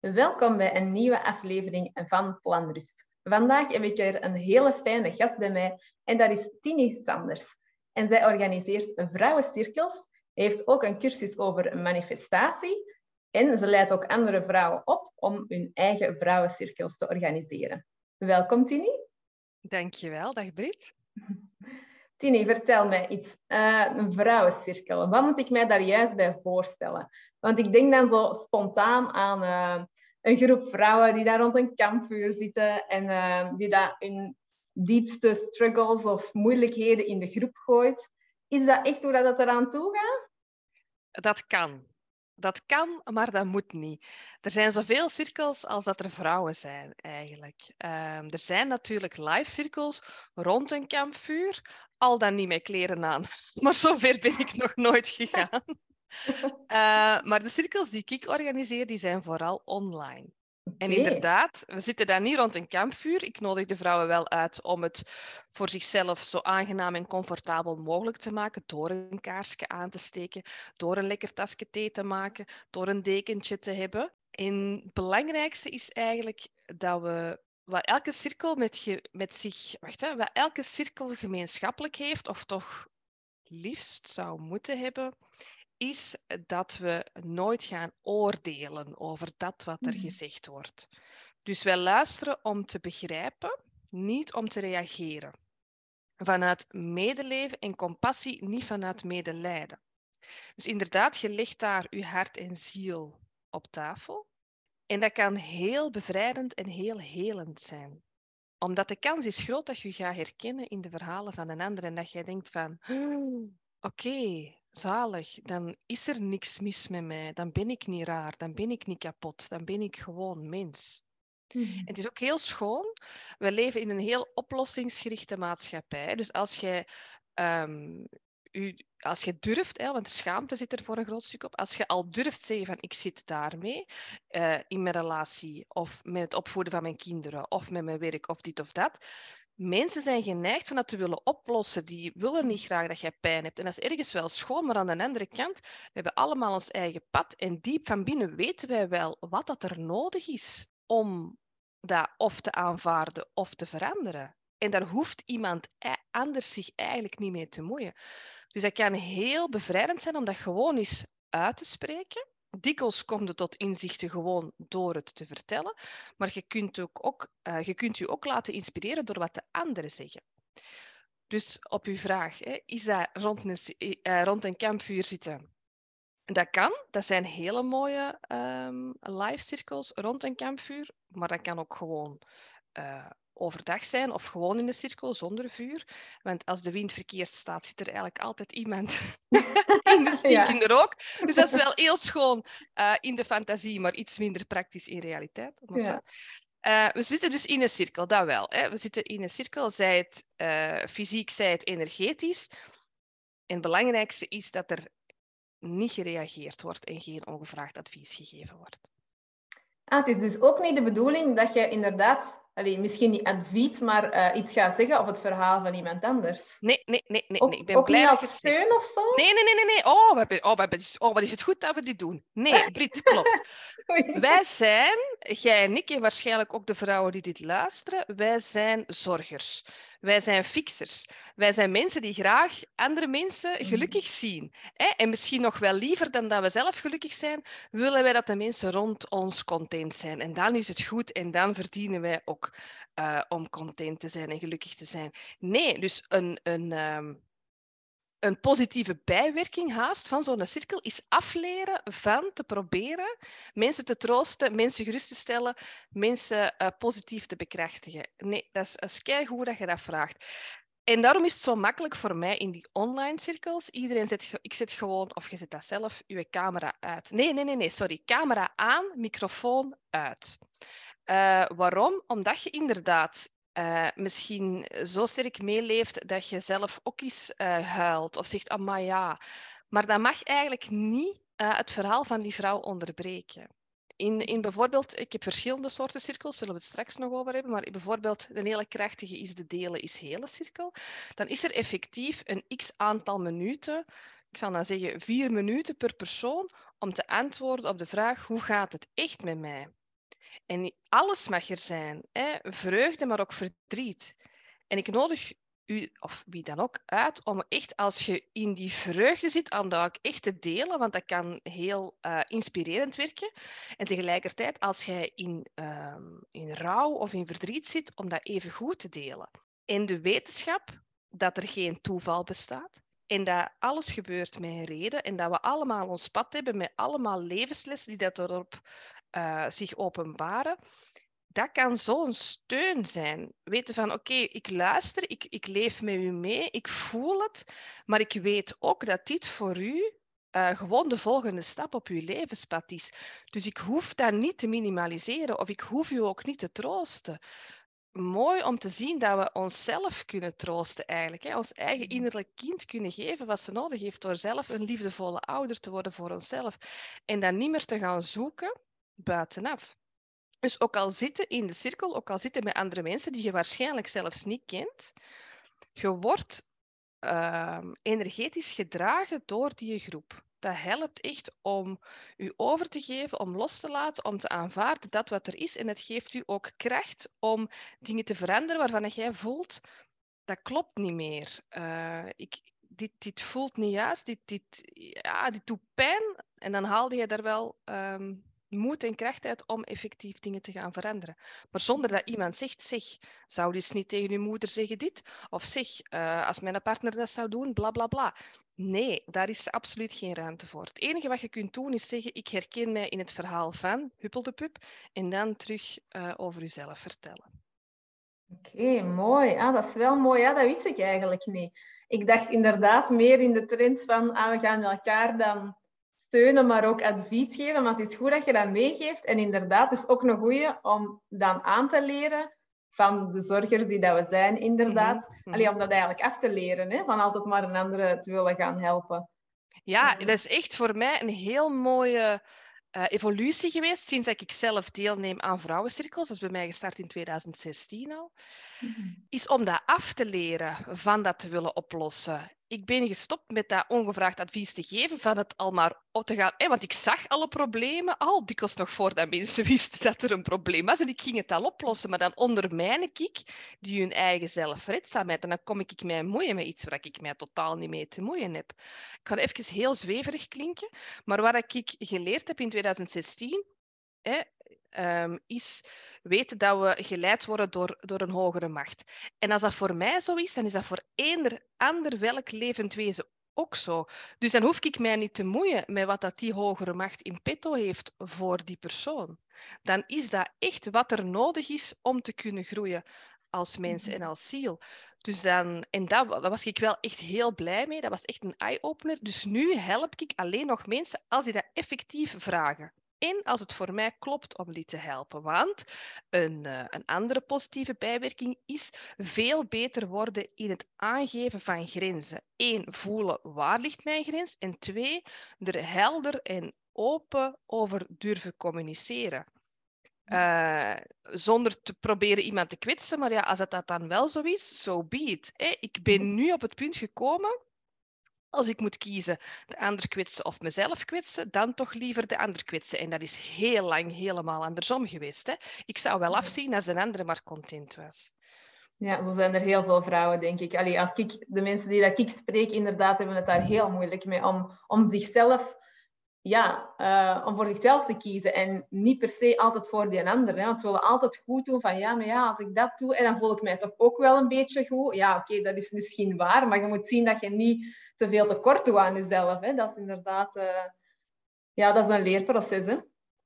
Welkom bij een nieuwe aflevering van Planrust. Vandaag heb ik er een hele fijne gast bij mij en dat is Tini Sanders. En zij organiseert vrouwencirkels, heeft ook een cursus over manifestatie en ze leidt ook andere vrouwen op om hun eigen vrouwencirkels te organiseren. Welkom Tini. Dankjewel, dag Brit. Tini, vertel mij iets. Uh, een vrouwencirkel. Wat moet ik mij daar juist bij voorstellen? Want ik denk dan zo spontaan aan uh, een groep vrouwen die daar rond een kampvuur zitten en uh, die daar hun diepste struggles of moeilijkheden in de groep gooit. Is dat echt hoe dat eraan toe gaat? Dat kan. Dat kan, maar dat moet niet. Er zijn zoveel cirkels als dat er vrouwen zijn, eigenlijk. Ehm, er zijn natuurlijk live cirkels rond een kampvuur, al dan niet met kleren aan. Maar zover ben ik nog nooit gegaan. Uh, maar de cirkels die ik organiseer, die zijn vooral online. En inderdaad, we zitten daar niet rond een kampvuur. Ik nodig de vrouwen wel uit om het voor zichzelf zo aangenaam en comfortabel mogelijk te maken. Door een kaarsje aan te steken, door een lekker tasje thee te maken, door een dekentje te hebben. En het belangrijkste is eigenlijk dat we wat elke cirkel met, met zich, wacht, hè, wat elke cirkel gemeenschappelijk heeft, of toch liefst zou moeten hebben, is dat we nooit gaan oordelen over dat wat er mhm. gezegd wordt. Dus wij luisteren om te begrijpen, niet om te reageren. Vanuit medeleven en compassie, niet vanuit medelijden. Dus inderdaad, je legt daar je hart en ziel op tafel. En dat kan heel bevrijdend en heel helend zijn. Omdat de kans is groot dat je je gaat herkennen in de verhalen van een ander en dat jij denkt van, oké, zalig, dan is er niks mis met mij, dan ben ik niet raar, dan ben ik niet kapot, dan ben ik gewoon mens. Mhm. Het is ook heel schoon. We leven in een heel oplossingsgerichte maatschappij. Dus als jij um, u, als je durft, hè, want de schaamte zit er voor een groot stuk op, als je al durft zeggen van ik zit daarmee uh, in mijn relatie of met het opvoeden van mijn kinderen of met mijn werk of dit of dat, mensen zijn geneigd van dat te willen oplossen. Die willen niet graag dat jij pijn hebt. En dat is ergens wel schoon, maar aan de andere kant, we hebben allemaal ons eigen pad. En diep van binnen weten wij wel wat dat er nodig is om dat of te aanvaarden of te veranderen. En daar hoeft iemand e-, anders zich eigenlijk niet mee te moeien. Dus dat kan heel bevrijdend zijn om dat gewoon eens uit te spreken dikwijls komt tot inzichten gewoon door het te vertellen, maar je kunt, ook, ook, uh, je kunt ook laten inspireren door wat de anderen zeggen. Dus op uw vraag, hè, is dat rond een, uh, rond een kampvuur zitten? Dat kan, dat zijn hele mooie um, live cirkels rond een kampvuur, maar dat kan ook gewoon overdag zijn of gewoon in de cirkel zonder vuur. Want als de wind verkeerd staat, zit er eigenlijk altijd iemand in de ja. rook. Dus dat is wel heel schoon uh, in de fantasie, maar iets minder praktisch in realiteit. Ja. Uh, we zitten dus in een cirkel, dat wel. Hè. We zitten in een cirkel, zij het uh, fysiek, zij het energetisch. En het belangrijkste is dat er niet gereageerd wordt en geen ongevraagd advies gegeven wordt. Ah, het is dus ook niet de bedoeling dat je inderdaad Allee, misschien niet advies, maar uh, iets gaat zeggen op het verhaal van iemand anders. Nee, nee, nee. nee, nee. Ik ben ook blij niet als steun of zo? Nee, nee, nee, nee. nee. Oh, we hebben, oh, we hebben, oh, wat is het goed dat we dit doen. Nee, Brit, klopt. wij zijn, jij en ik en waarschijnlijk ook de vrouwen die dit luisteren, wij zijn zorgers. Wij zijn fixers. Wij zijn mensen die graag andere mensen mm. gelukkig zien. En misschien nog wel liever dan dat we zelf gelukkig zijn, willen wij dat de mensen rond ons content zijn. En dan is het goed en dan verdienen wij ook uh, om content te zijn en gelukkig te zijn. Nee, dus een, een, um, een positieve bijwerking haast van zo'n cirkel is afleren van te proberen mensen te troosten, mensen gerust te stellen, mensen uh, positief te bekrachtigen. Nee, dat is, is goed dat je dat vraagt. En daarom is het zo makkelijk voor mij in die online cirkels. Iedereen zet, ik zet gewoon, of je zet dat zelf, je camera uit. Nee, nee, nee, nee, sorry. Camera aan, microfoon uit. Uh, waarom? Omdat je inderdaad uh, misschien zo sterk meeleeft dat je zelf ook eens uh, huilt of zegt, ah maar ja. Maar dat mag eigenlijk niet uh, het verhaal van die vrouw onderbreken. In, in bijvoorbeeld, ik heb verschillende soorten cirkels, zullen we het straks nog over hebben, maar bijvoorbeeld een hele krachtige is de delen is hele cirkel. Dan is er effectief een x aantal minuten, ik zal dan zeggen vier minuten per persoon, om te antwoorden op de vraag hoe gaat het echt met mij? En alles mag er zijn. Hè? Vreugde, maar ook verdriet. En ik nodig u, of wie dan ook, uit om echt als je in die vreugde zit, om dat ook echt te delen, want dat kan heel uh, inspirerend werken. En tegelijkertijd, als jij in, um, in rouw of in verdriet zit, om dat even goed te delen. In de wetenschap dat er geen toeval bestaat, en dat alles gebeurt met een reden en dat we allemaal ons pad hebben met allemaal levenslessen die dat erop uh, zich openbaren, dat kan zo'n steun zijn. Weten van, oké, ik luister, ik, ik leef met u mee, ik voel het, maar ik weet ook dat dit voor u uh, gewoon de volgende stap op uw levenspad is. Dus ik hoef dat niet te minimaliseren of ik hoef u ook niet te troosten. Mooi om te zien dat we onszelf kunnen troosten eigenlijk. Hè? Ons eigen mhm. innerlijk kind kunnen geven wat ze nodig heeft door zelf een liefdevolle ouder te worden voor onszelf. En dan niet meer te gaan zoeken buitenaf. Dus ook al zitten in de cirkel, ook al zitten met andere mensen die je waarschijnlijk zelfs niet kent, je wordt uh, energetisch gedragen door die groep. Dat helpt echt om u over te geven, om los te laten, om te aanvaarden dat wat er is. En het geeft u ook kracht om dingen te veranderen waarvan jij voelt, dat klopt niet meer. Uh, ik, dit, dit voelt niet juist, dit, dit, ja, dit doet pijn. En dan haalde je daar wel um, moed en kracht uit om effectief dingen te gaan veranderen. Maar zonder dat iemand zegt, zeg, zou eens niet tegen uw moeder zeggen dit? Of zeg, uh, als mijn partner dat zou doen, bla bla bla. Nee, daar is absoluut geen ruimte voor. Het enige wat je kunt doen is zeggen, ik herken mij in het verhaal van Huppel de Pup en dan terug uh, over jezelf vertellen. Oké, mooi. Ah, dat is wel mooi. Ja, dat wist ik eigenlijk niet. Ik dacht inderdaad meer in de trend van ah, we gaan elkaar dan steunen, maar ook advies geven. Want het is goed dat je dat meegeeft. En inderdaad, het is ook een goeie om dan aan te leren van de zorgers die dat we zijn, inderdaad. Mm om dat eigenlijk af te leren, hè? van altijd maar een andere te willen gaan helpen. Ja, dat is echt voor mij een heel mooie uh, evolutie geweest sinds dat ik zelf deelneem aan vrouwencirkels. Dat is bij mij gestart in 2016 al. Mhm. Is om dat af te leren van dat te willen oplossen ik ben gestopt met dat ongevraagd advies te geven, van het al maar op te gaan. want ik zag alle problemen al dikwijls nog voordat mensen wisten dat er een probleem was. En ik ging het al oplossen, maar dan ondermijn ik die hun eigen zelfredzaamheid. En dan kom ik mij moeien met iets waar ik mij totaal niet mee te moeien heb. Ik ga even heel zweverig klinken, maar wat ik geleerd heb in 2016, hè, um, is weten dat we geleid worden door, door een hogere macht. En als dat voor mij zo is, dan is dat voor eender ander welk levend wezen ook zo. Dus dan hoef ik mij niet te moeien met wat dat die hogere macht in petto heeft voor die persoon. Dan is dat echt wat er nodig is om te kunnen groeien als mens en als ziel. Dus dan, en dat, daar was ik wel echt heel blij mee. Dat was echt een eye-opener. Dus nu help ik alleen nog mensen als die dat effectief vragen in als het voor mij klopt om die te helpen. Want een, uh, een andere positieve bijwerking is veel beter worden in het aangeven van grenzen. Eén, voelen waar ligt mijn grens. En twee, er helder en open over durven communiceren. Uh, zonder te proberen iemand te kwetsen, maar ja, als dat, dat dan wel zo is, so be it. Ik ben mhm. nu op het punt gekomen als ik moet kiezen de ander kwetsen of mezelf kwetsen, dan toch liever de ander kwetsen. En dat is heel lang helemaal andersom geweest. Hè? Ik zou wel afzien als een andere maar content was. Ja, zo zijn er heel veel vrouwen, denk ik. Allee, als ik de mensen die dat ik spreek, inderdaad, hebben het daar heel moeilijk mee om, om zichzelf ja, uh, om voor zichzelf te kiezen en niet per se altijd voor die ander. Hè? Want ze willen altijd goed doen van ja, maar ja, als ik dat doe, en dan voel ik mij toch ook wel een beetje goed. Ja, oké, dat is misschien waar, maar je moet zien dat je niet te veel tekort doet aan jezelf. Hè? Dat is inderdaad uh, ja, dat is een leerproces. Hè?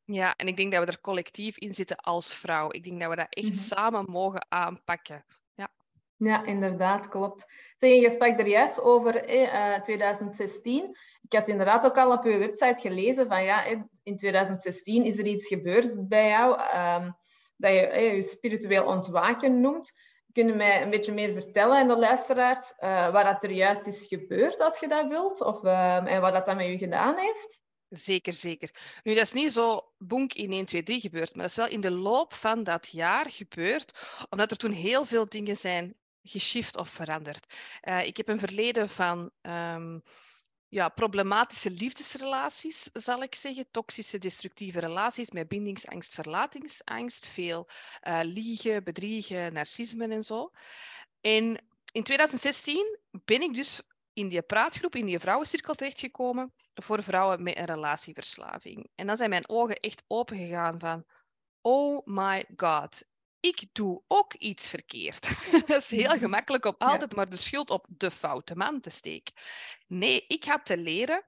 Ja, en ik denk dat we er collectief in zitten als vrouw. Ik denk dat we dat echt mhm. samen mogen aanpakken. Ja. ja, inderdaad, klopt. Zeg, je sprak er juist over eh, 2016 ik had inderdaad ook al op uw website gelezen van ja, in 2016 is er iets gebeurd bij jou um, dat je je spiritueel ontwaken noemt. Kun je mij een beetje meer vertellen aan de luisteraars uh, wat dat er juist is gebeurd als je dat wilt? Of, uh, en wat dat, dat met u gedaan heeft? Zeker, zeker. Nu, dat is niet zo boenk in 1, 2, 3 gebeurd, maar dat is wel in de loop van dat jaar gebeurd, omdat er toen heel veel dingen zijn geshift of veranderd. Uh, ik heb een verleden van um, ja, problematische liefdesrelaties, zal ik zeggen. Toxische, destructieve relaties met bindingsangst, verlatingsangst. Veel uh, liegen, bedriegen, narcisme en zo. En in 2016 ben ik dus in die praatgroep, in die vrouwencirkel terechtgekomen voor vrouwen met een relatieverslaving. En dan zijn mijn ogen echt open gegaan van, oh my god, ik doe ook iets verkeerd. dat is heel gemakkelijk om altijd maar de schuld op de foute man te steken. Nee, ik had te leren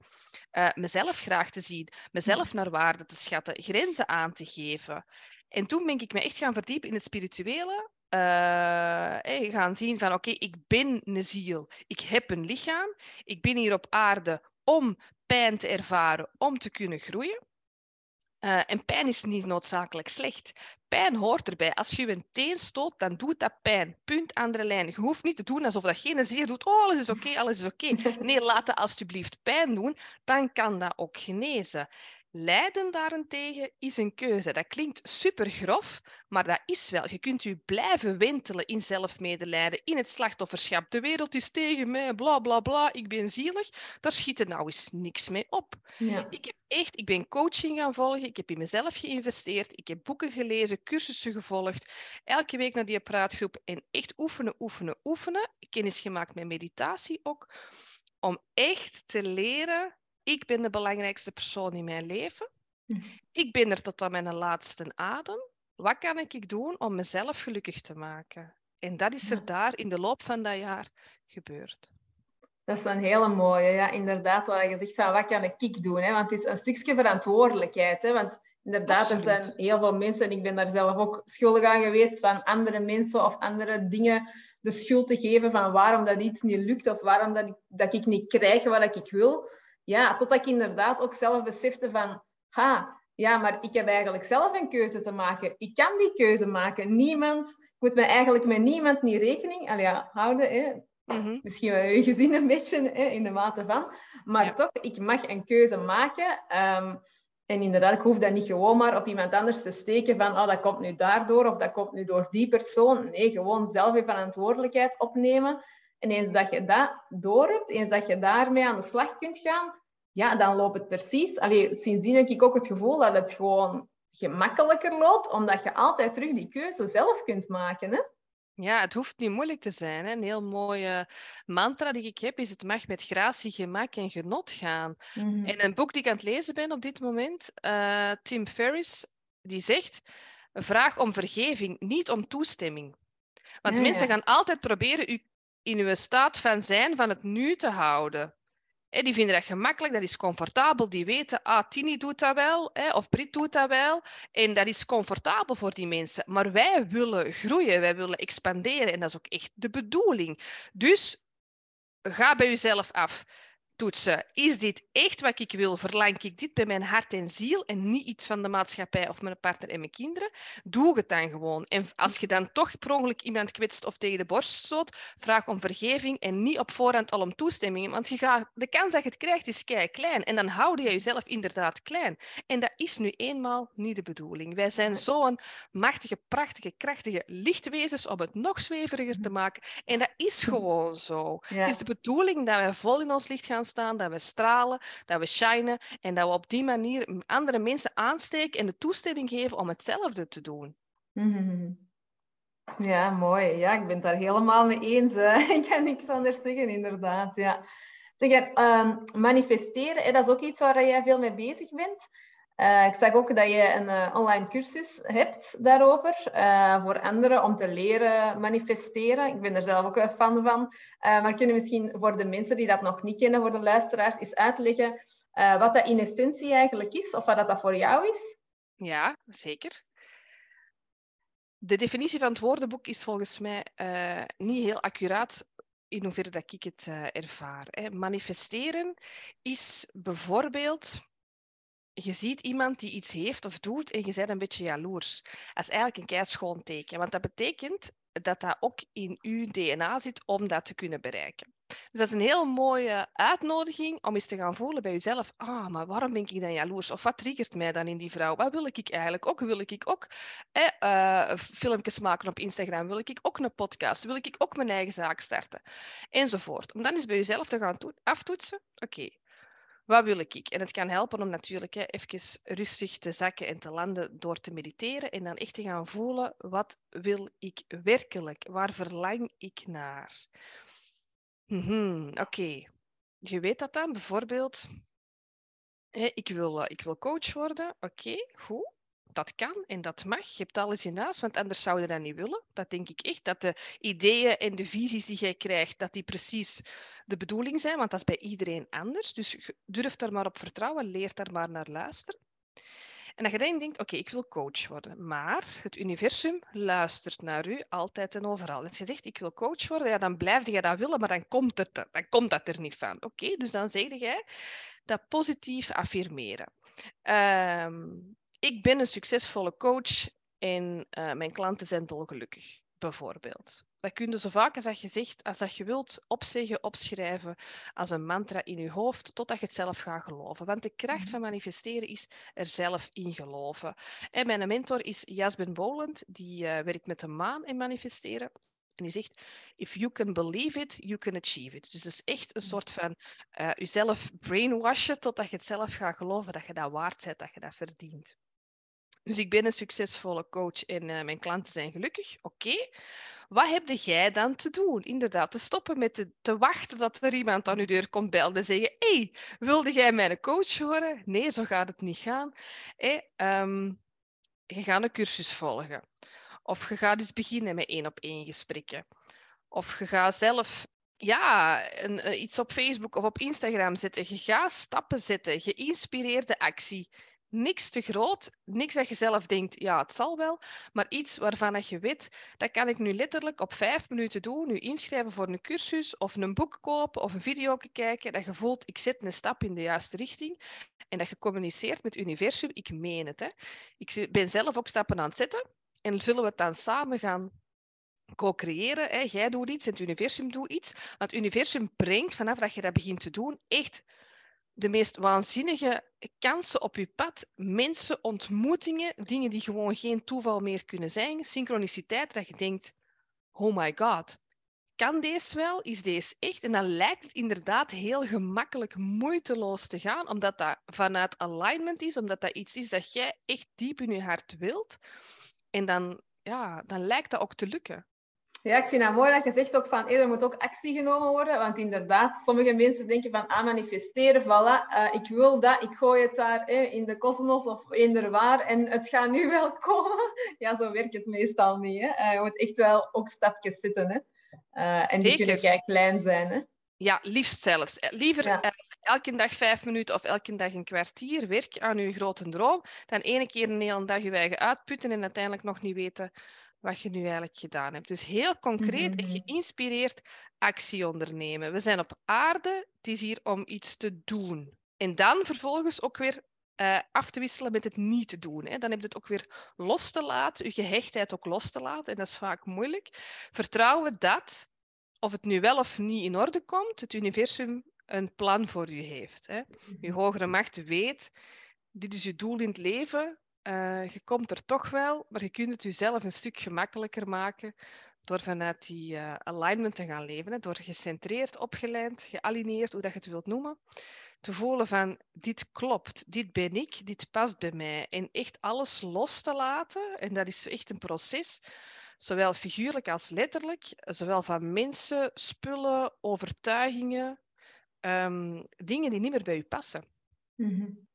uh, mezelf graag te zien, mezelf naar waarde te schatten, grenzen aan te geven. En toen ben ik me echt gaan verdiepen in het spirituele. Uh, gaan zien van oké, ik ben een ziel, ik heb een lichaam, ik ben hier op aarde om pijn te ervaren, om te kunnen groeien. Uh, en pijn is niet noodzakelijk slecht. Pijn hoort erbij. Als je een teen stoot, dan doet dat pijn. Punt, andere lijn. Je hoeft niet te doen alsof dat geen zeer doet. Oh, alles is oké, alles is oké. Nee, laat dat alsjeblieft pijn doen. Dan kan dat ook genezen. Lijden daarentegen is een keuze. Dat klinkt super grof, maar dat is wel. Je kunt u blijven wentelen in zelfmedelijden, in het slachtofferschap. De wereld is tegen mij, bla bla bla, ik ben zielig. Daar schiet er nou eens niks mee op. Ja. Ik, heb echt, ik ben coaching gaan volgen, ik heb in mezelf geïnvesteerd, ik heb boeken gelezen, cursussen gevolgd, elke week naar die praatgroep en echt oefenen, oefenen, oefenen. Kennis gemaakt met meditatie ook, om echt te leren ik ben de belangrijkste persoon in mijn leven. Mhm. Ik ben er tot aan mijn laatste adem. Wat kan ik doen om mezelf gelukkig te maken? En dat is er daar in de loop van dat jaar gebeurd. Dat is een hele mooie, ja, inderdaad. Wat je zegt van wat kan ik doen? Hè? Want het is een stukje verantwoordelijkheid. Hè? Want inderdaad, er zijn heel veel mensen, en ik ben daar zelf ook schuldig aan geweest, van andere mensen of andere dingen de schuld te geven van waarom dat iets niet lukt of waarom dat ik, dat ik niet krijg wat ik wil ja, totdat ik inderdaad ook zelf besefte van, ha, ja, maar ik heb eigenlijk zelf een keuze te maken. Ik kan die keuze maken. Niemand, ik moet me eigenlijk met niemand niet rekening ja, houden. Hè. Mm Misschien wel je gezin een beetje hè, in de mate van. Maar toch, ik mag een keuze maken. Ehm, en inderdaad, ik hoef dat niet gewoon maar op iemand anders te steken van oh, dat komt nu daardoor of dat komt nu door die persoon. Nee, gewoon zelf je verantwoordelijkheid opnemen. En eens dat je dat door hebt, eens dat je daarmee aan de slag kunt gaan, ja, dan loopt het precies. Allee, sindsdien heb ik ook het gevoel dat het gewoon gemakkelijker loopt, omdat je altijd terug die keuze zelf kunt maken. Hè? Ja, het hoeft niet moeilijk te zijn. Hè? Een heel mooie mantra die ik heb is het mag met gratie, gemak en genot gaan. Mm En een boek die ik aan het lezen ben op dit moment, uh, Tim Ferriss, die zegt, vraag om vergeving, niet om toestemming. Want mensen gaan altijd proberen u in uw staat van zijn van het nu te houden. die vinden dat gemakkelijk, dat is comfortabel. Die weten, ah, Tini doet dat wel, of Brit doet dat wel. En dat is comfortabel voor die mensen. Maar wij willen groeien, wij willen expanderen. En dat is ook echt de bedoeling. Dus ga bij jezelf af toetsen. Is dit echt wat ik wil? Verlang ik dit bij mijn hart en ziel en niet iets van de maatschappij of mijn partner en mijn kinderen? Doe het dan gewoon. En als je dan toch per ongeluk iemand kwetst of tegen de borst stoot, vraag om vergeving en niet op voorhand al om toestemming. Want je gaat, de kans dat je het krijgt is kei klein. En dan houd je jezelf inderdaad klein. En dat is nu eenmaal niet de bedoeling. Wij zijn zo'n machtige, prachtige, krachtige lichtwezens om het nog zweveriger te maken. En dat is gewoon zo. Het is de bedoeling dat wij vol in ons licht gaan staan, dat we stralen, dat we shinen en dat we op die manier andere mensen aansteken en de toestemming geven om hetzelfde te doen. Ja, mooi. Ja, ik ben het daar helemaal mee eens. Ik kan niks anders zeggen, inderdaad. Ja. Zeg, um, manifesteren, dat is ook iets waar jij veel mee bezig bent. Uh, ik zag ook dat je een uh, online cursus hebt daarover uh, voor anderen om te leren manifesteren. Ik ben er zelf ook een fan van. maar kunnen misschien voor de mensen die dat nog niet kennen, voor de luisteraars, eens uitleggen wat dat in essentie eigenlijk is of wat dat voor jou is? Ja, zeker. De definitie van het woordenboek is volgens mij niet heel accuraat in hoeverre dat ik het ervaar. Hè. Manifesteren is bijvoorbeeld je ziet iemand die iets heeft of doet en je bent een beetje jaloers. Dat is eigenlijk een keischoon teken, want dat betekent dat dat ook in uw DNA zit om dat te kunnen bereiken. Dus dat is een heel mooie uitnodiging om eens te gaan voelen bij jezelf. Ah, maar waarom ben ik dan jaloers? Of wat triggert mij dan in die vrouw? Wat wil ik eigenlijk ook? Wil ik ook eh, filmpjes maken op Instagram? Wil ik ook een podcast? Wil ik ook mijn eigen zaak starten? Enzovoort. Om dan eens bij jezelf te gaan aftoetsen. Oké, wat wil ik? En het kan helpen om natuurlijk hè, even rustig te zakken en te landen door te mediteren en dan echt te gaan voelen, wat wil ik werkelijk? Waar verlang ik naar? Mhm, Oké, je weet dat dan bijvoorbeeld, hè, ik, wil, ik wil coach worden. Oké, goed dat kan en dat mag. Je hebt alles in huis, want anders zou je dat niet willen. Dat denk ik echt. Dat de ideeën en de visies die jij krijgt, dat die precies de bedoeling zijn, want dat is bij iedereen anders. Dus durf daar maar op vertrouwen, leer daar maar naar luisteren. En dat je dan denkt, oké, ik wil coach worden, maar het universum luistert naar u altijd en overal. En als je zegt, ik wil coach worden, ja, dan blijf je dat willen, maar dan komt, het er, dan komt dat er niet van. Oké, dus dan zeg jij dat positief affirmeren. Um, ik ben een succesvolle coach en uh, mijn klanten zijn dolgelukkig, bijvoorbeeld. Dat kun je zo vaak als dat je zegt, als dat je wilt, opzeggen, opschrijven als een mantra in je hoofd, totdat je het zelf gaat geloven. Want de kracht mhm. van manifesteren is er zelf in geloven. En mijn mentor is Jasmin Boland, die uh, werkt met de maan in manifesteren. En die zegt, if you can believe it, you can achieve it. Dus het is echt een soort van uh, jezelf brainwashen totdat je het zelf gaat geloven dat je dat waard bent, dat je dat verdient. Dus ik ben een succesvolle coach en uh, mijn klanten zijn gelukkig. Oké. Wat heb jij dan te doen? Inderdaad, te stoppen met te, te, wachten dat er iemand aan je deur komt bellen en zeggen: hey, wilde jij mijn coach horen? Nee, zo gaat het niet gaan. Hey, um, je gaat een cursus volgen. Of je gaat eens beginnen met één op één gesprekken. Of je gaat zelf ja, een, eh, iets op Facebook of op Instagram zetten. Je gaat stappen zetten, geïnspireerde actie niks te groot, niks dat je zelf denkt, ja, het zal wel, maar iets waarvan dat je weet, dat kan ik nu letterlijk op vijf minuten doen, nu inschrijven voor een cursus of een boek kopen of een video kijken, dat je voelt, ik zet een stap in de juiste richting en dat je communiceert met het universum, ik meen het. Hè. Ik ben zelf ook stappen aan het zetten en zullen we het dan samen gaan co-creëren. Jij doet iets en het universum doet iets. Want het universum brengt vanaf dat je dat begint te doen echt de meest waanzinnige kansen op je pad. Mensen, ontmoetingen, dingen die gewoon geen toeval meer kunnen zijn. Synchroniciteit, dat je denkt, oh my god, kan deze wel? Is deze echt? En dan lijkt het inderdaad heel gemakkelijk, moeiteloos te gaan, omdat dat vanuit alignment is, omdat dat iets is dat jij echt diep in je hart wilt. En dan, ja, dan lijkt dat ook te lukken. Ja, ik vind het mooi dat je zegt ook van er moet ook actie genomen worden. Want inderdaad, sommige mensen denken van ah, manifesteren, voilà, uh, ik wil dat, ik gooi het daar in de kosmos of eender waar en het gaat nu wel komen. Ja, zo werkt het meestal niet. Hè. Uh, je moet echt wel ook stapjes zetten. Hè. Uh, en die kunnen kijk klein zijn. Hè. Ja, liefst zelfs. Liever elke dag vijf minuten of elke dag een kwartier werk aan uw grote droom, dan ene keer een hele dag je eigen uitputten en uiteindelijk nog niet weten wat je nu eigenlijk gedaan hebt. Dus heel concreet en mhm. geïnspireerd actie ondernemen. We zijn op aarde, het is hier om iets te doen. En dan vervolgens ook weer uh, af te wisselen met het niet te doen. Hè. Dan heb je het ook weer los te laten, je gehechtheid ook los te laten. En dat is vaak moeilijk. Vertrouwen dat, of het nu wel of niet in orde komt, het universum een plan voor u heeft. Hè. Je mhm. hogere macht weet, dit is je doel in het leven, uh, je komt er toch wel, maar je kunt het jezelf een stuk gemakkelijker maken door vanuit die uh, alignment te gaan leven. Hè, door gecentreerd, opgeleid, gealineerd, hoe dat je het wilt noemen. Te voelen van, dit klopt, dit ben ik, dit past bij mij. En echt alles los te laten. En dat is echt een proces, zowel figuurlijk als letterlijk. Zowel van mensen, spullen, overtuigingen, um, dingen die niet meer bij je passen. -hmm.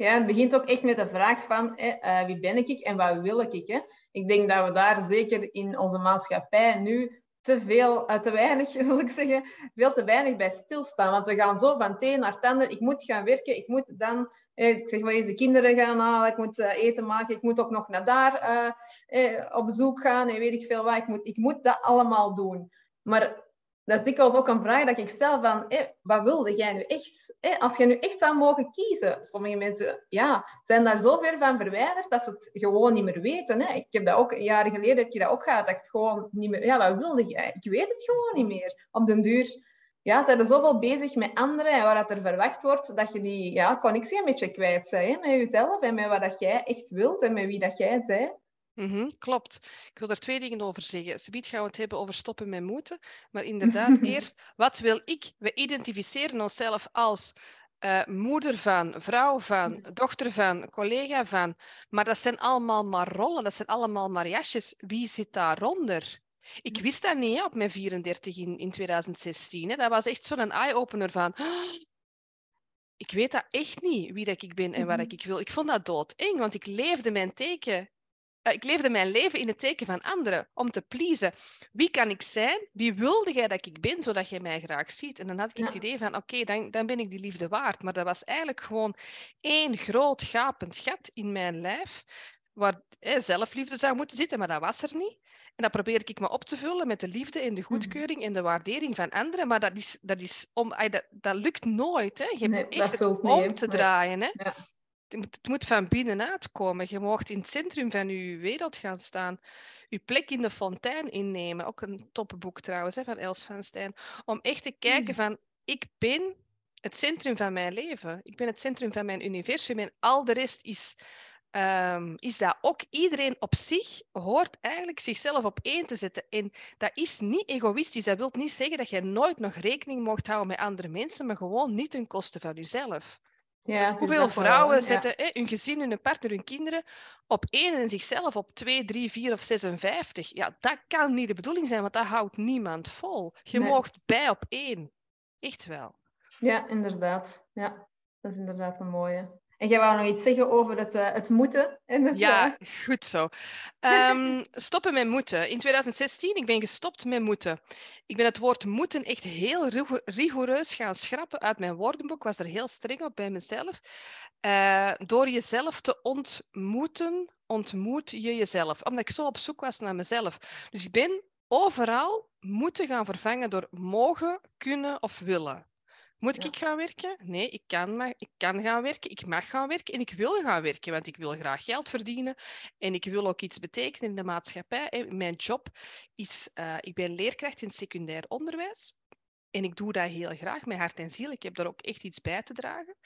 Ja, het begint ook echt met de vraag van uh, wie ben ik en wat wil ik? Hè? Ik denk dat we daar zeker in onze maatschappij nu te veel, uh, te weinig, wil ik zeggen, veel te weinig bij stilstaan. Want we gaan zo van het een naar het ander. Ik moet gaan werken, ik moet dan, eh, ik zeg maar eens, de kinderen gaan halen, ik moet uh, eten maken, ik moet ook nog naar daar op bezoek gaan en weet ik veel wat. Ik moet, ik moet dat allemaal doen. Maar dat is dikwijls ook een vraag dat ik stel van, wat wilde jij nu echt? als je nu echt zou mogen kiezen, sommige mensen ja, zijn daar zo ver van verwijderd dat ze het gewoon niet meer weten. Hè. Ik heb dat ook, jaren geleden heb je dat ook gehad, dat ik het gewoon niet meer, ja, wat wilde jij? Ik weet het gewoon niet meer. Op den duur ja, zijn er zoveel bezig met anderen en waar er verwacht wordt dat je die ja, connectie een beetje kwijt bent met jezelf en met wat dat jij echt wilt en met wie dat jij bent. Mm klopt. Ik wil er twee dingen over zeggen. Subiet gaan we het hebben over stoppen met moeten. Maar inderdaad, eerst, wat wil ik? We identificeren onszelf als eh, moeder van, vrouw van, dochter van, collega van. Maar dat zijn allemaal maar rollen, dat zijn allemaal maar jasjes. Wie zit daaronder? Ik wist dat niet op mijn 34 in, in 2016. Hè. Dat was echt zo'n eye-opener van... ik weet dat echt niet, wie dat ik ben en wat mhm. ik wil. Ik vond dat doodeng, want ik leefde mijn teken ik leefde mijn leven in het teken van anderen, om te pleasen. Wie kan ik zijn? Wie wilde jij dat ik ben, zodat jij mij graag ziet? En dan had ik het idee van, oké, dan, dan ben ik die liefde waard. Maar dat was eigenlijk gewoon één groot gapend gat in mijn lijf, waar zelfliefde zou moeten zitten, maar dat was er niet. En dat probeer ik me op te vullen met de liefde en de mhm. goedkeuring en de waardering van anderen. Maar dat, is, dat, is om, dat, dat lukt nooit. Hè. Je hebt echt het om te draaien. Hè. Ja het moet van binnenuit komen. Je mag in het centrum van je wereld gaan staan. Je plek in de fontein innemen. Ook een toppenboek trouwens, hè, van Els van Stijn. Om echt te kijken hmm. van, ik ben het centrum van mijn leven. Ik ben het centrum van mijn universum. En al de rest is, um, is dat ook. Iedereen op zich hoort eigenlijk zichzelf op één te zetten. En dat is niet egoïstisch. Dat wil niet zeggen dat je nooit nog rekening mocht houden met andere mensen, maar gewoon niet ten koste van jezelf. Ja, Hoeveel vrouwen zetten hè, hun gezin, hun partner, hun kinderen op één en zichzelf op twee, drie, vier of 56? Ja, dat kan niet de bedoeling zijn, want dat houdt niemand vol. Je nee. moogt bij op één. Echt wel. Ja, inderdaad. Ja, dat is inderdaad een mooie. En jij wou nog iets zeggen over het, uh, het moeten. En het, ja, uh... goed zo. Um, stoppen met moeten. In 2016, ik ben gestopt met moeten. Ik ben het woord moeten echt heel rigoureus gaan schrappen uit mijn woordenboek. Ik was er heel streng op bij mezelf. Uh, door jezelf te ontmoeten, ontmoet je jezelf. Omdat ik zo op zoek was naar mezelf. Dus ik ben overal moeten gaan vervangen door mogen, kunnen of willen. Moet ik gaan werken? Nee, ik kan, maar, ik kan gaan werken, ik mag gaan werken en ik wil gaan werken, want ik wil graag geld verdienen en ik wil ook iets betekenen in de maatschappij. Mijn job is, uh, ik ben leerkracht in secundair onderwijs en ik doe dat heel graag met hart en ziel. Ik heb daar ook echt iets bij te dragen.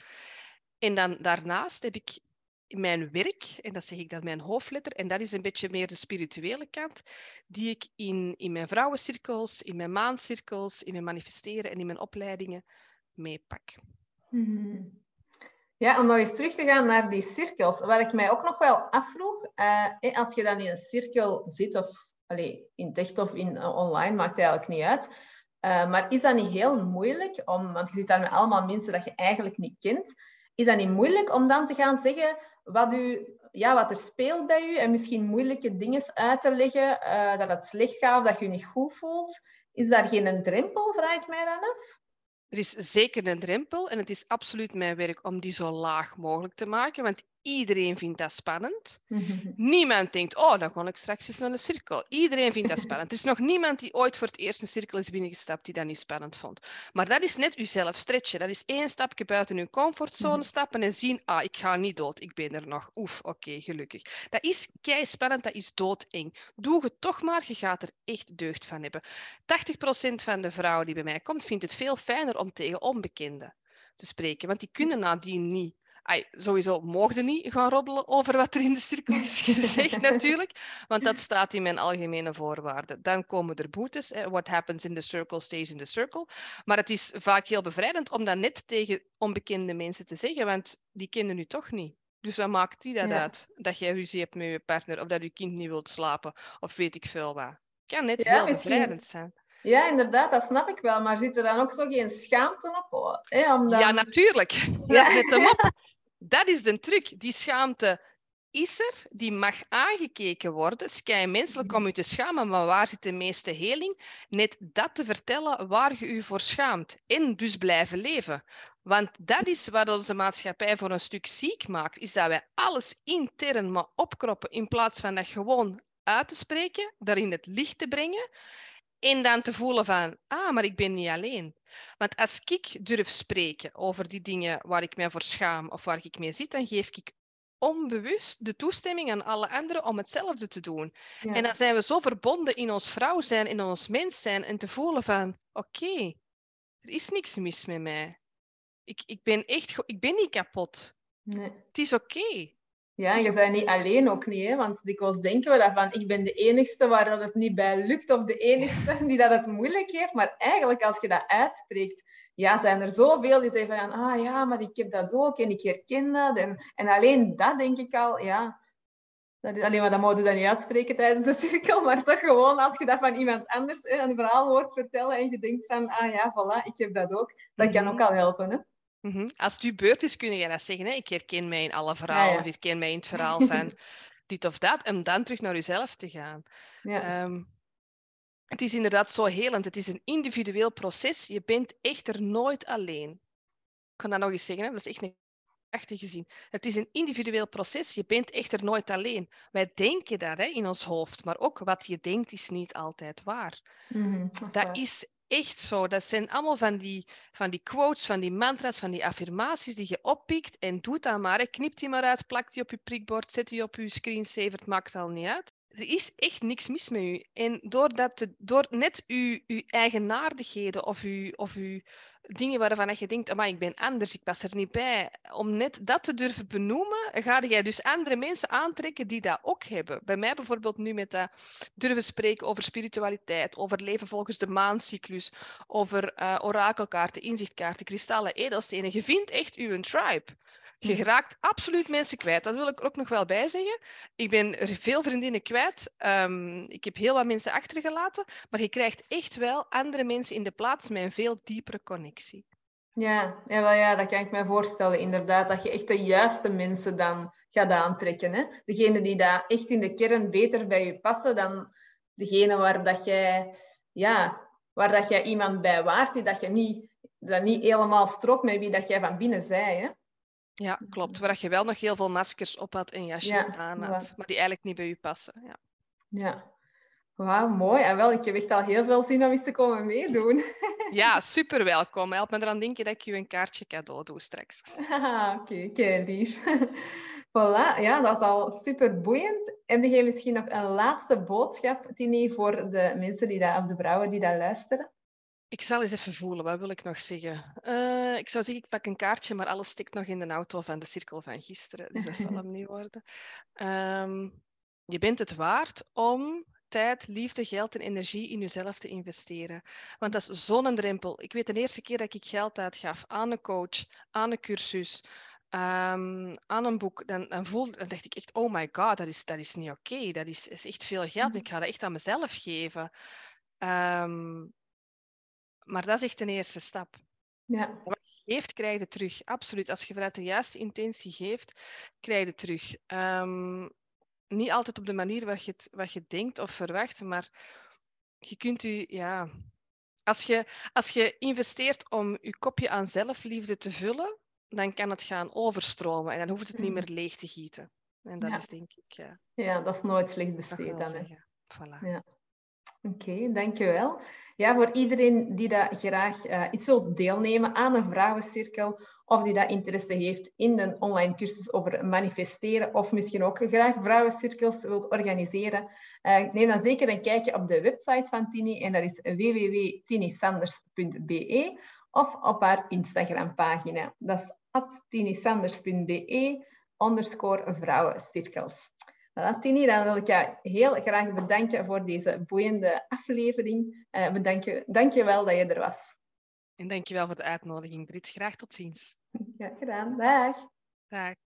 En dan daarnaast heb ik mijn werk, en dat zeg ik dan mijn hoofdletter, en dat is een beetje meer de spirituele kant, die ik in, in mijn vrouwencirkels, in mijn maancirkels, in mijn manifesteren en in mijn opleidingen meepak. Mhm. Ja, om nog eens terug te gaan naar die cirkels. Wat ik mij ook nog wel afvroeg, uh, als je dan in een cirkel zit, of in echt of in, uh, online, maakt eigenlijk niet uit. Uh, maar is dat niet heel moeilijk, om, want je zit daar met allemaal mensen dat je eigenlijk niet kent, is dat niet moeilijk om dan te gaan zeggen wat, u, ja, wat er speelt bij u en misschien moeilijke dingen uit te leggen, dat het slecht gaat of dat je je niet goed voelt? Is daar geen drempel, vraag ik mij dan af? Er is zeker een drempel en het is absoluut mijn werk om die zo laag mogelijk te maken, want Iedereen vindt dat spannend. Niemand denkt, oh, dan kan ik straks eens naar een cirkel. Iedereen vindt dat spannend. Er is nog niemand die ooit voor het eerst een cirkel is binnengestapt die dat niet spannend vond. Maar dat is net uzelf stretchen. Dat is één stapje buiten uw comfortzone mhm. stappen en zien, ah, ik ga niet dood, ik ben er nog. Oef, oké, gelukkig. Dat is kei spannend, dat is doodeng. Doe het toch maar, je gaat er echt deugd van hebben. 80% van de vrouwen die bij mij komt, vindt het veel fijner om tegen onbekenden te spreken, want die kunnen nadien niet Ay, sowieso mogen niet gaan roddelen over wat er in de cirkel is gezegd, natuurlijk. Want dat staat in mijn algemene voorwaarden. Dan komen er boetes. What happens in the circle stays in the circle. Maar het is vaak heel bevrijdend om dat net tegen onbekende mensen te zeggen, want die kennen u toch niet. Dus wat maakt die dat uit? Dat jij ruzie hebt met je partner of dat je kind niet wilt slapen of weet ik veel wat. Kan net heel bevrijdend zijn. Ja, inderdaad, dat snap ik wel. Maar zit er dan ook zo geen schaamte op? Hè, omdat... Ja, natuurlijk. Ja. Dat is op. Dat is de truc. Die schaamte is er, die mag aangekeken worden. Is menselijk om u te schamen, maar waar zit de meeste heling? Net dat te vertellen waar je u voor schaamt. En dus blijven leven. Want dat is wat onze maatschappij voor een stuk ziek maakt, is dat wij alles intern maar opkroppen in plaats van dat gewoon uit te spreken, daarin het licht te brengen en dan te voelen van, ah, maar ik ben niet alleen. Want als ik durf spreken over die dingen waar ik mij voor schaam of waar ik mee zit, dan geef ik onbewust de toestemming aan alle anderen om hetzelfde te doen. En dan zijn we zo verbonden in ons vrouw zijn, in ons mens zijn en te voelen van, oké, er is niks mis met mij. Ik, ik ben echt, ik ben niet kapot. Nee. Het is oké. Ja, je bent niet alleen ook niet, hè? want dikwijls denken we daarvan, ik ben de enigste waar dat het niet bij lukt of de enigste die dat het moeilijk heeft. Maar eigenlijk, als je dat uitspreekt, ja, zijn er zoveel die zeggen van, ah ja, maar ik heb dat ook en ik herken dat. En, en alleen dat denk ik al, ja, dat is alleen maar dat moet je dan niet uitspreken tijdens de cirkel, maar toch gewoon als je dat van iemand anders een verhaal hoort vertellen en je denkt van, ah ja, voilà, ik heb dat ook, dat kan ook mhm. al helpen. Hè? Mhm. Als het je beurt is, kun je dat zeggen. Hè? Ik herken mij in alle verhalen, of ik herken mij in het verhaal van dit of dat, en dan terug naar jezelf te gaan. Ja. Ehm, het is inderdaad zo helend. Het is een individueel proces. Je bent echter nooit alleen. Ik kan dat nog eens zeggen, hè? dat is echt een zin. Het is een individueel proces. Je bent echter nooit alleen. Wij denken dat hè, in ons hoofd, maar ook wat je denkt is niet altijd waar. Mhm, dat is echt zo. Dat zijn allemaal van die, van die quotes, van die mantras, van die affirmaties die je oppikt en doet dat maar. Knip die maar uit, plak die op je prikbord, zet die op je screensaver, het maakt al niet uit. Er is echt niks mis met u. En door, door net uw, uw eigenaardigheden of uw, of uw dingen waarvan je denkt, maar ik ben anders, ik pas er niet bij. Om net dat te durven benoemen, ga jij dus andere mensen aantrekken die dat ook hebben. Bij mij bijvoorbeeld nu met dat durven spreken over spiritualiteit, over leven volgens de maancyclus, over uh, orakelkaarten, inzichtkaarten, kristallen, edelstenen. Je vindt echt uw tribe. Je raakt absoluut mensen kwijt. Dat wil ik ook nog wel bij zeggen. Ik ben er veel vriendinnen kwijt. Um, ik heb heel wat mensen achtergelaten. Maar je krijgt echt wel andere mensen in de plaats met een veel diepere connectie. Ja, ja, wel, ja, dat kan ik me voorstellen. Inderdaad, dat je echt de juiste mensen dan gaat aantrekken. Hè? Degene die daar echt in de kern beter bij je passen dan degene waar dat jij, ja, waar dat jij iemand bij waart, die dat je niet, dat niet helemaal strookt met wie dat jij van binnen zei. Hè? Ja, klopt. Waar je wel nog heel veel maskers op had en jasjes aan had, maar die eigenlijk niet bij u passen. Ja. ja. Wauw, mooi. En wel, ik heb echt al heel veel zin om eens te komen meedoen. Ja, super welkom. Help me eraan denken dat ik je een kaartje cadeau doe straks. Oké, oké, okay, lief. Voilà, ja, dat is al super boeiend. Heb je misschien nog een laatste boodschap, Tini, voor de mensen die dat, of de vrouwen die dat luisteren? Ik zal eens even voelen, wat wil ik nog zeggen? Uh, ik zou zeggen, ik pak een kaartje, maar alles stikt nog in de auto van de cirkel van gisteren. Dus dat zal hem niet worden. Um, je bent het waard om tijd, liefde, geld en energie in jezelf te investeren. Want dat is zo'n drempel. Ik weet de eerste keer dat ik geld uitgaf aan een coach, aan een cursus, um, aan een boek, dan, dan, voelde, dan dacht ik echt, oh my god, dat is, dat is niet oké. Dat is, is echt veel geld. Mhm. Ik ga dat echt aan mezelf geven. Um, maar dat is echt een eerste stap. Ja. Wat je geeft, krijg je terug. Absoluut. Als je vanuit de juiste intentie geeft, krijg je het terug. Um, niet altijd op de manier wat je, het, wat je denkt of verwacht, maar je kunt u, ja. Als je, als je investeert om je kopje aan zelfliefde te vullen, dan kan het gaan overstromen en dan hoeft het niet mm. meer leeg te gieten. En dat is denk ik. Ja, ja dat is nooit slecht besteed dan. Voilà. Ja. Oké, dankjewel. Ja, voor iedereen die dat graag uh, iets wil deelnemen aan een vrouwencirkel of die dat interesse heeft in een online cursus over manifesteren of misschien ook graag vrouwencirkels wilt organiseren, uh, neem dan zeker een kijkje op de website van Tini en dat is www.tinisanders.be of op haar Instagram pagina. Dat is tinisanders.be underscore vrouwencirkels. Voilà, Tini, dan wil ik jou heel graag bedanken voor deze boeiende aflevering. Uh, bedank, je, dank je wel dat je er was. En dank je wel voor de uitnodiging, Brit. Graag tot ziens. Ja, gedaan. Dag. Dag.